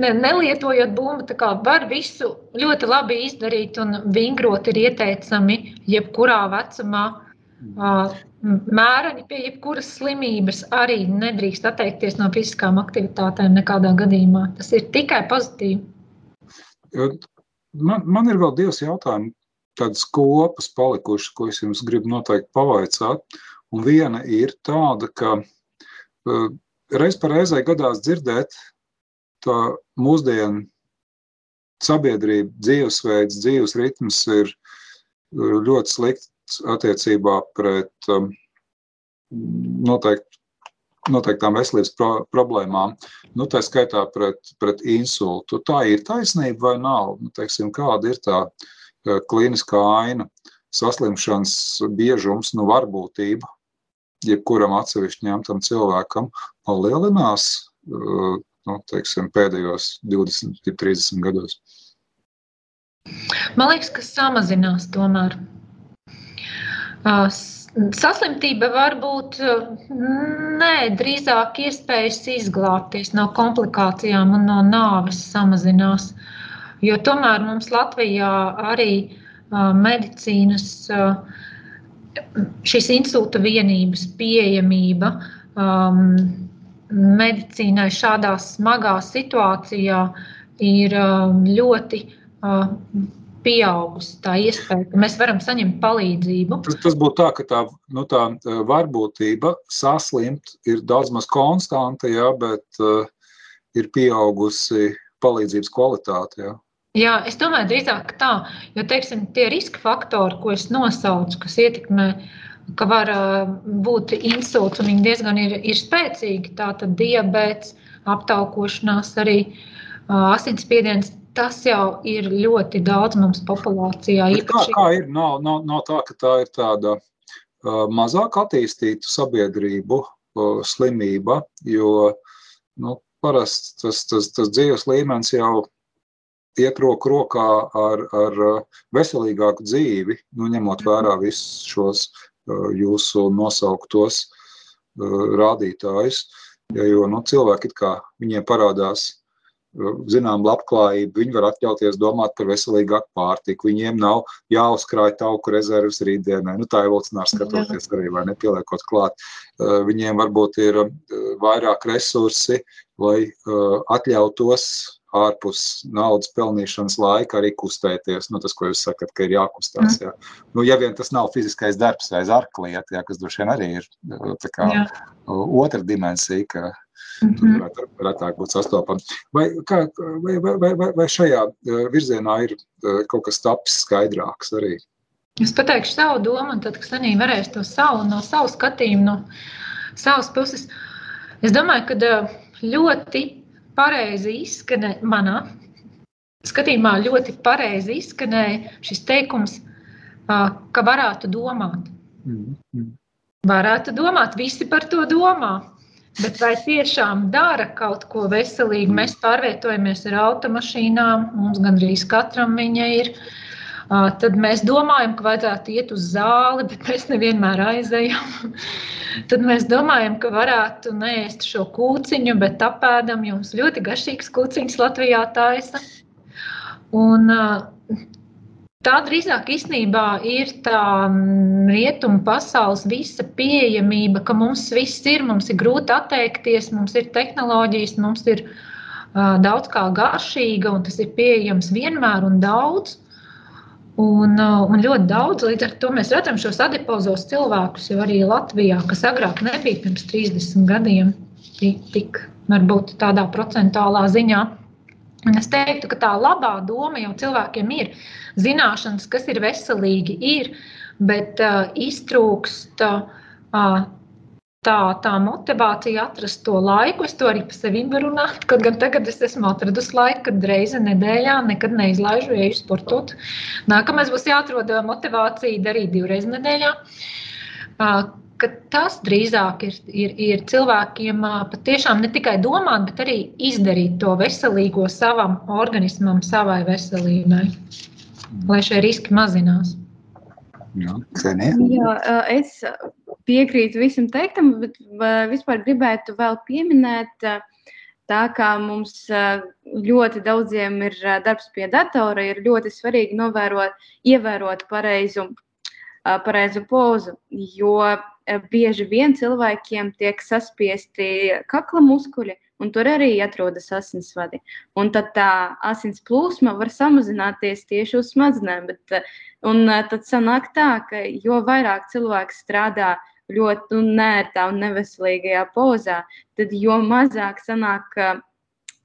ne, nelietojot bumbu. Tā kā var visu ļoti labi izdarīt, un vingrot ir ieteicami jebkurā vecumā. Mēreni pie jebkuras slimības arī nedrīkst atteikties no fiziskām aktivitātēm nekādā gadījumā. Tas ir tikai pozitīvi. Man, man ir vēl divas jautājumi, tādas kopas palikušas, ko es jums gribu noteikti pavaicāt. Un viena ir tāda, ka reiz par reizē gadās dzirdēt, tā mūsdienu sabiedrība, dzīvesveids, dzīves ritms ir ļoti slikti attiecībā pret um, noteikt, noteiktām veselības pro, problēmām, nu, tā skaitā pret, pret insultu. Tā ir taisnība vai nav? Nu, teiksim, kāda ir tā uh, klīniskā aina, saslimšanas biežums, nu, varbūtība, jebkuram atsevišķi ņemtam cilvēkam palielinās uh, nu, teiksim, pēdējos 20, 30 gados? Man liekas, ka samazinās tomēr. Saslimtība var būt nē, drīzāk iespējas izglābties no komplikācijām un no nāves samazinās. Jo tomēr mums Latvijā arī medicīnas šīs insulta vienības pieejamība medicīnai šādā smagā situācijā ir ļoti pieaugusi tā iespēja, ka mēs varam saņemt palīdzību. Tas, tas būtu tā, ka tā, nu, tā varbūtība saslimt ir daudz maz konstanta, jā, bet uh, ir pieaugusi palīdzības kvalitāte. Jā. Jā, es domāju, drīzāk tā, jo teiksim, tie riska faktori, ko es nosaucu, kas ietekmē, ka var būt insults, un viņi diezgan ir, ir spēcīgi, tātad diabēts, aptaukošanās, arī asinsspiediens, tas jau ir ļoti daudz mums populācijā. Kā, kā ir? Nav, nav, nav tā, ka tā ir tāda uh, mazāk attīstīta sabiedrību uh, slimība, jo nu, parasti tas, tas, tas dzīves līmenis jau iet roku rokā ar, ar veselīgāku dzīvi, nu, ņemot vērā visus šos uh, jūsu nosauktos uh, rādītājus. Ja, jo nu, cilvēki, kā viņiem parādās zinām labklājību, viņi var atļauties domāt par veselīgāku pārtiku. Viņiem nav jāuzkrāj tauku rezerves rītdienai. Nu, tā evolucionāri skatoties arī, vai nepieliekot klāt. Viņiem varbūt ir vairāk resursi, lai atļautos ārpus naudas pelnīšanas laika arī kustēties. Nu, tas, ko jūs sakat, ka ir jākustās. Jā. Nu, ja vien tas nav fiziskais darbs vai zarklieta, jā, kas droši vien arī ir kā, otra dimensija, ka Mm -hmm. Tur retāk būt sastopama. Vai, kā, vai, vai, vai, vai šajā e, virzienā ir kaut kas tapis skaidrāks arī? Es pateikšu savu domu, un tad, kad Sanī varēs to savu, no savu skatījumu, no savas puses. Es domāju, ka ļoti pareizi izskanēja manā skatījumā, ļoti pareizi izskanēja šis teikums, ka varētu domāt. Mm -hmm. Varētu domāt, visi par to domā. Bet vai tiešām dara kaut ko veselīgu? Mēs pārvietojamies ar automašīnām, mums gandrīz katram viņa ir. Tad mēs domājam, ka vajadzētu iet uz zāli, bet mēs nevienmēr aizejam. (laughs) Tad mēs domājam, ka varētu nēst šo kūciņu, bet apēdam jums ļoti garšīgs kūciņš Latvijā taisa. Un Tā drīzāk īstenībā ir tā rietumu pasaules visa pieejamība, ka mums viss ir, mums ir grūti atteikties, mums ir tehnoloģijas, mums ir uh, daudz kā garšīga, un tas ir pieejams vienmēr un daudz. Un, un ļoti daudz, līdz ar to mēs redzam šos adipozos cilvēkus jau arī Latvijā, kas agrāk nebija pirms 30 gadiem, tik, tik varbūt tādā procentuālā ziņā. Un es teiktu, ka tā labā doma jau cilvēkiem ir. Zināšanas, kas ir veselīgi, ir, bet uh, iztrūkst uh, tā, tā motivācija atrast to laiku. Es to arī par sevi varu runāt. Kaut gan tagad es esmu atradusi laiku, kad reizi nedēļā nekad neizlaižu, eju sportot. Nākamais būs jāatrod motivācija darīt divreiz nedēļā. Tas drīzāk ir, ir, ir cilvēkiem patiešām ne tikai domāt, bet arī izdarīt to veselīgo savam organismam, savai veselībai, lai šie riski mazinās. Jā? Jā, es piekrītu visam teiktam, bet vispār gribētu vēl pieminēt, tā kā mums ļoti daudziem ir darbs pie datora, ir ļoti svarīgi novērot, ievērot pareizu, pareizu pozu, jo bieži vien cilvēkiem tiek saspiesti kakla muskuļi, un tur arī atrodas asinsvadi. Un tad tā asins plūsma var samazināties tieši uz smadzenēm. Bet, un tad sanāk tā, ka jo vairāk cilvēks strādā ļoti nērtā un neveselīgajā pozā, tad jo mazāk sanāk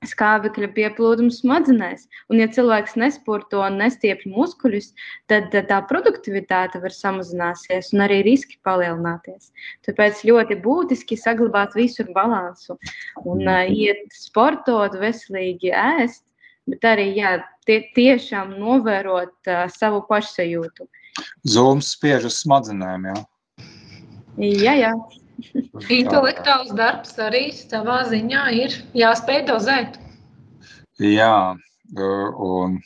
skābekļa pieplūdums smadzenēs. Un, ja cilvēks nesporto un nestiepjas muskuļus, tad tā produktivitāte var samazināties un arī riski palielināties. Tāpēc ļoti būtiski saglabāt visur balansu un uh, iet sportot, veselīgi ēst, bet arī jā, tie, tiešām novērot uh, savu pašsajūtu. Zūms spiež uz smadzenēm. Jā, jā. jā. Intelektuāls darbs arī savā ziņā ir jāspēj dozēt. Jā, un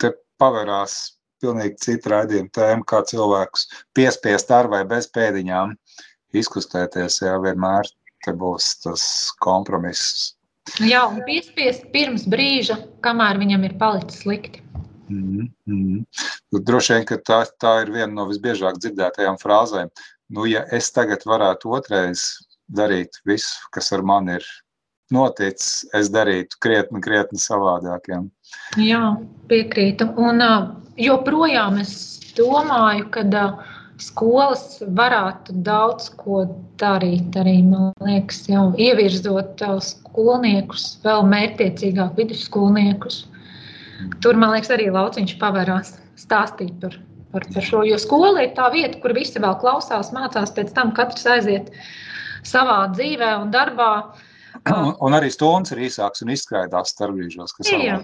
te pavērās pilnīgi cita raidījuma tēma, kā cilvēkus piespiest ar vai bez pēdiņām izkustēties. Jā, vienmēr te būs tas kompromiss. Jā, un piespiest pirms brīža, kamēr viņam ir palicis slikti. Mm -hmm. Droši vien, ka tā, tā ir viena no visbiežāk dzirdētajām frāzēm nu, ja es tagad varētu otrais darīt visu, kas ar mani ir noticis, es darītu krietni, krietni savādāk. Ja. Jā, piekrītu. Un joprojām es domāju, ka skolas varētu daudz ko darīt. Arī, man liekas, jau ievirzot skolniekus, vēl mērķtiecīgāk vidusskolniekus. Tur, man liekas, arī lauciņš pavērās stāstīt par par, par šo. Jo skola ir tā vieta, kur visi vēl klausās, mācās, pēc tam katrs aiziet savā dzīvē un darbā. (clears throat) Un, un arī stundas ir īsākas un izskaidrās starpbrīžos. Jā,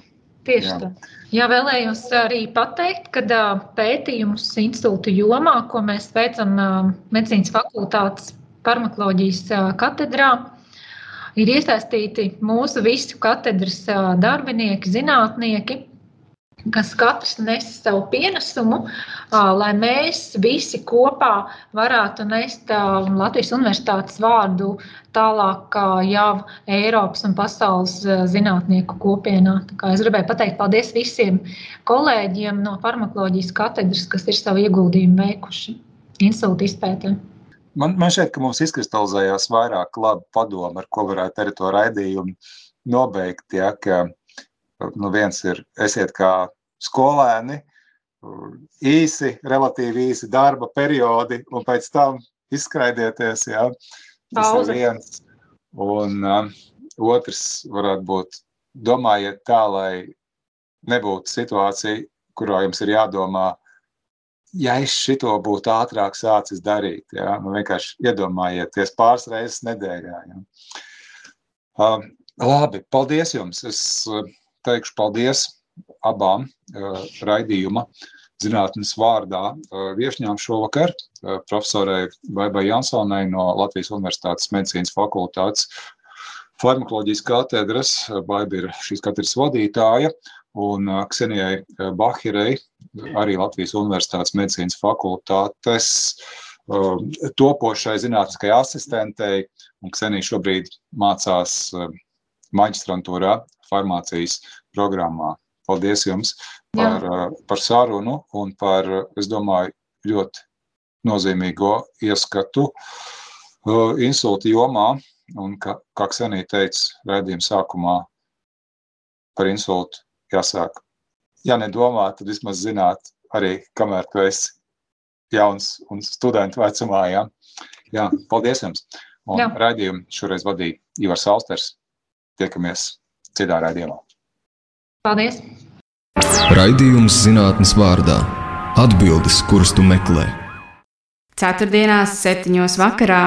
tieši jā. tā. Jā, vēlējos arī pateikt, ka pētījumus institūtu jomā, ko mēs veicam medicīnas fakultātes farmakoloģijas katedrā, ir iesaistīti mūsu visu katedras darbinieki, zinātnieki kas katrs nes savu pienesumu, lai mēs visi kopā varētu nest Latvijas universitātes vārdu tālāk jau Eiropas un pasaules zinātnieku kopienā. Es gribēju pateikt paldies visiem kolēģiem no farmakoloģijas katedras, kas ir savu ieguldījumu veikuši insultu izpētē. Man, man šķiet, ka mums izkristalizējās vairāk labu padomu, ar ko varētu arī to raidījumu nobeigt. Ja, ka nu viens ir esiet kā skolēni, īsi, relatīvi īsi darba periodi, un pēc tam izskraidieties. Ja? Tas Pauze. ir viens. Un uh, otrs varētu būt, domājiet tā, lai nebūtu situācija, kurā jums ir jādomā, ja es šito būtu ātrāk sācis darīt. Ja? Nu, vienkārši iedomājieties pāris reizes nedēļā. Ja? Uh, labi, paldies jums. Es uh, teikšu paldies abām uh, raidījuma zinātnes vārdā uh, viešņām šovakar, uh, profesorai Baibai Jansonai no Latvijas Universitātes medicīnas fakultātes farmakoloģijas katedras, Baiba ir šīs katedras vadītāja, un Ksenijai Bahirei, arī Latvijas Universitātes medicīnas fakultātes topošai zinātniskai asistentei, un Ksenija šobrīd mācās maģistrantūrā farmācijas programmā. paldies jums par, Jā. par sarunu un par, es domāju, ļoti nozīmīgo ieskatu uh, insulta jomā. Un, kā, kā Ksenija teica redzījuma sākumā, par insultu jāsāk. Ja nedomā, tad vismaz zināt arī, kamēr tu esi jauns un studentu vecumā. Ja? Jā, paldies jums! Un Jā. raidījumu šoreiz vadīja Ivars Alsters. Tiekamies citā raidījumā. Paldies! Raidījums zinātnes vārdā - atbildes, kuras tu meklē. Ceturtdienās, septiņos vakarā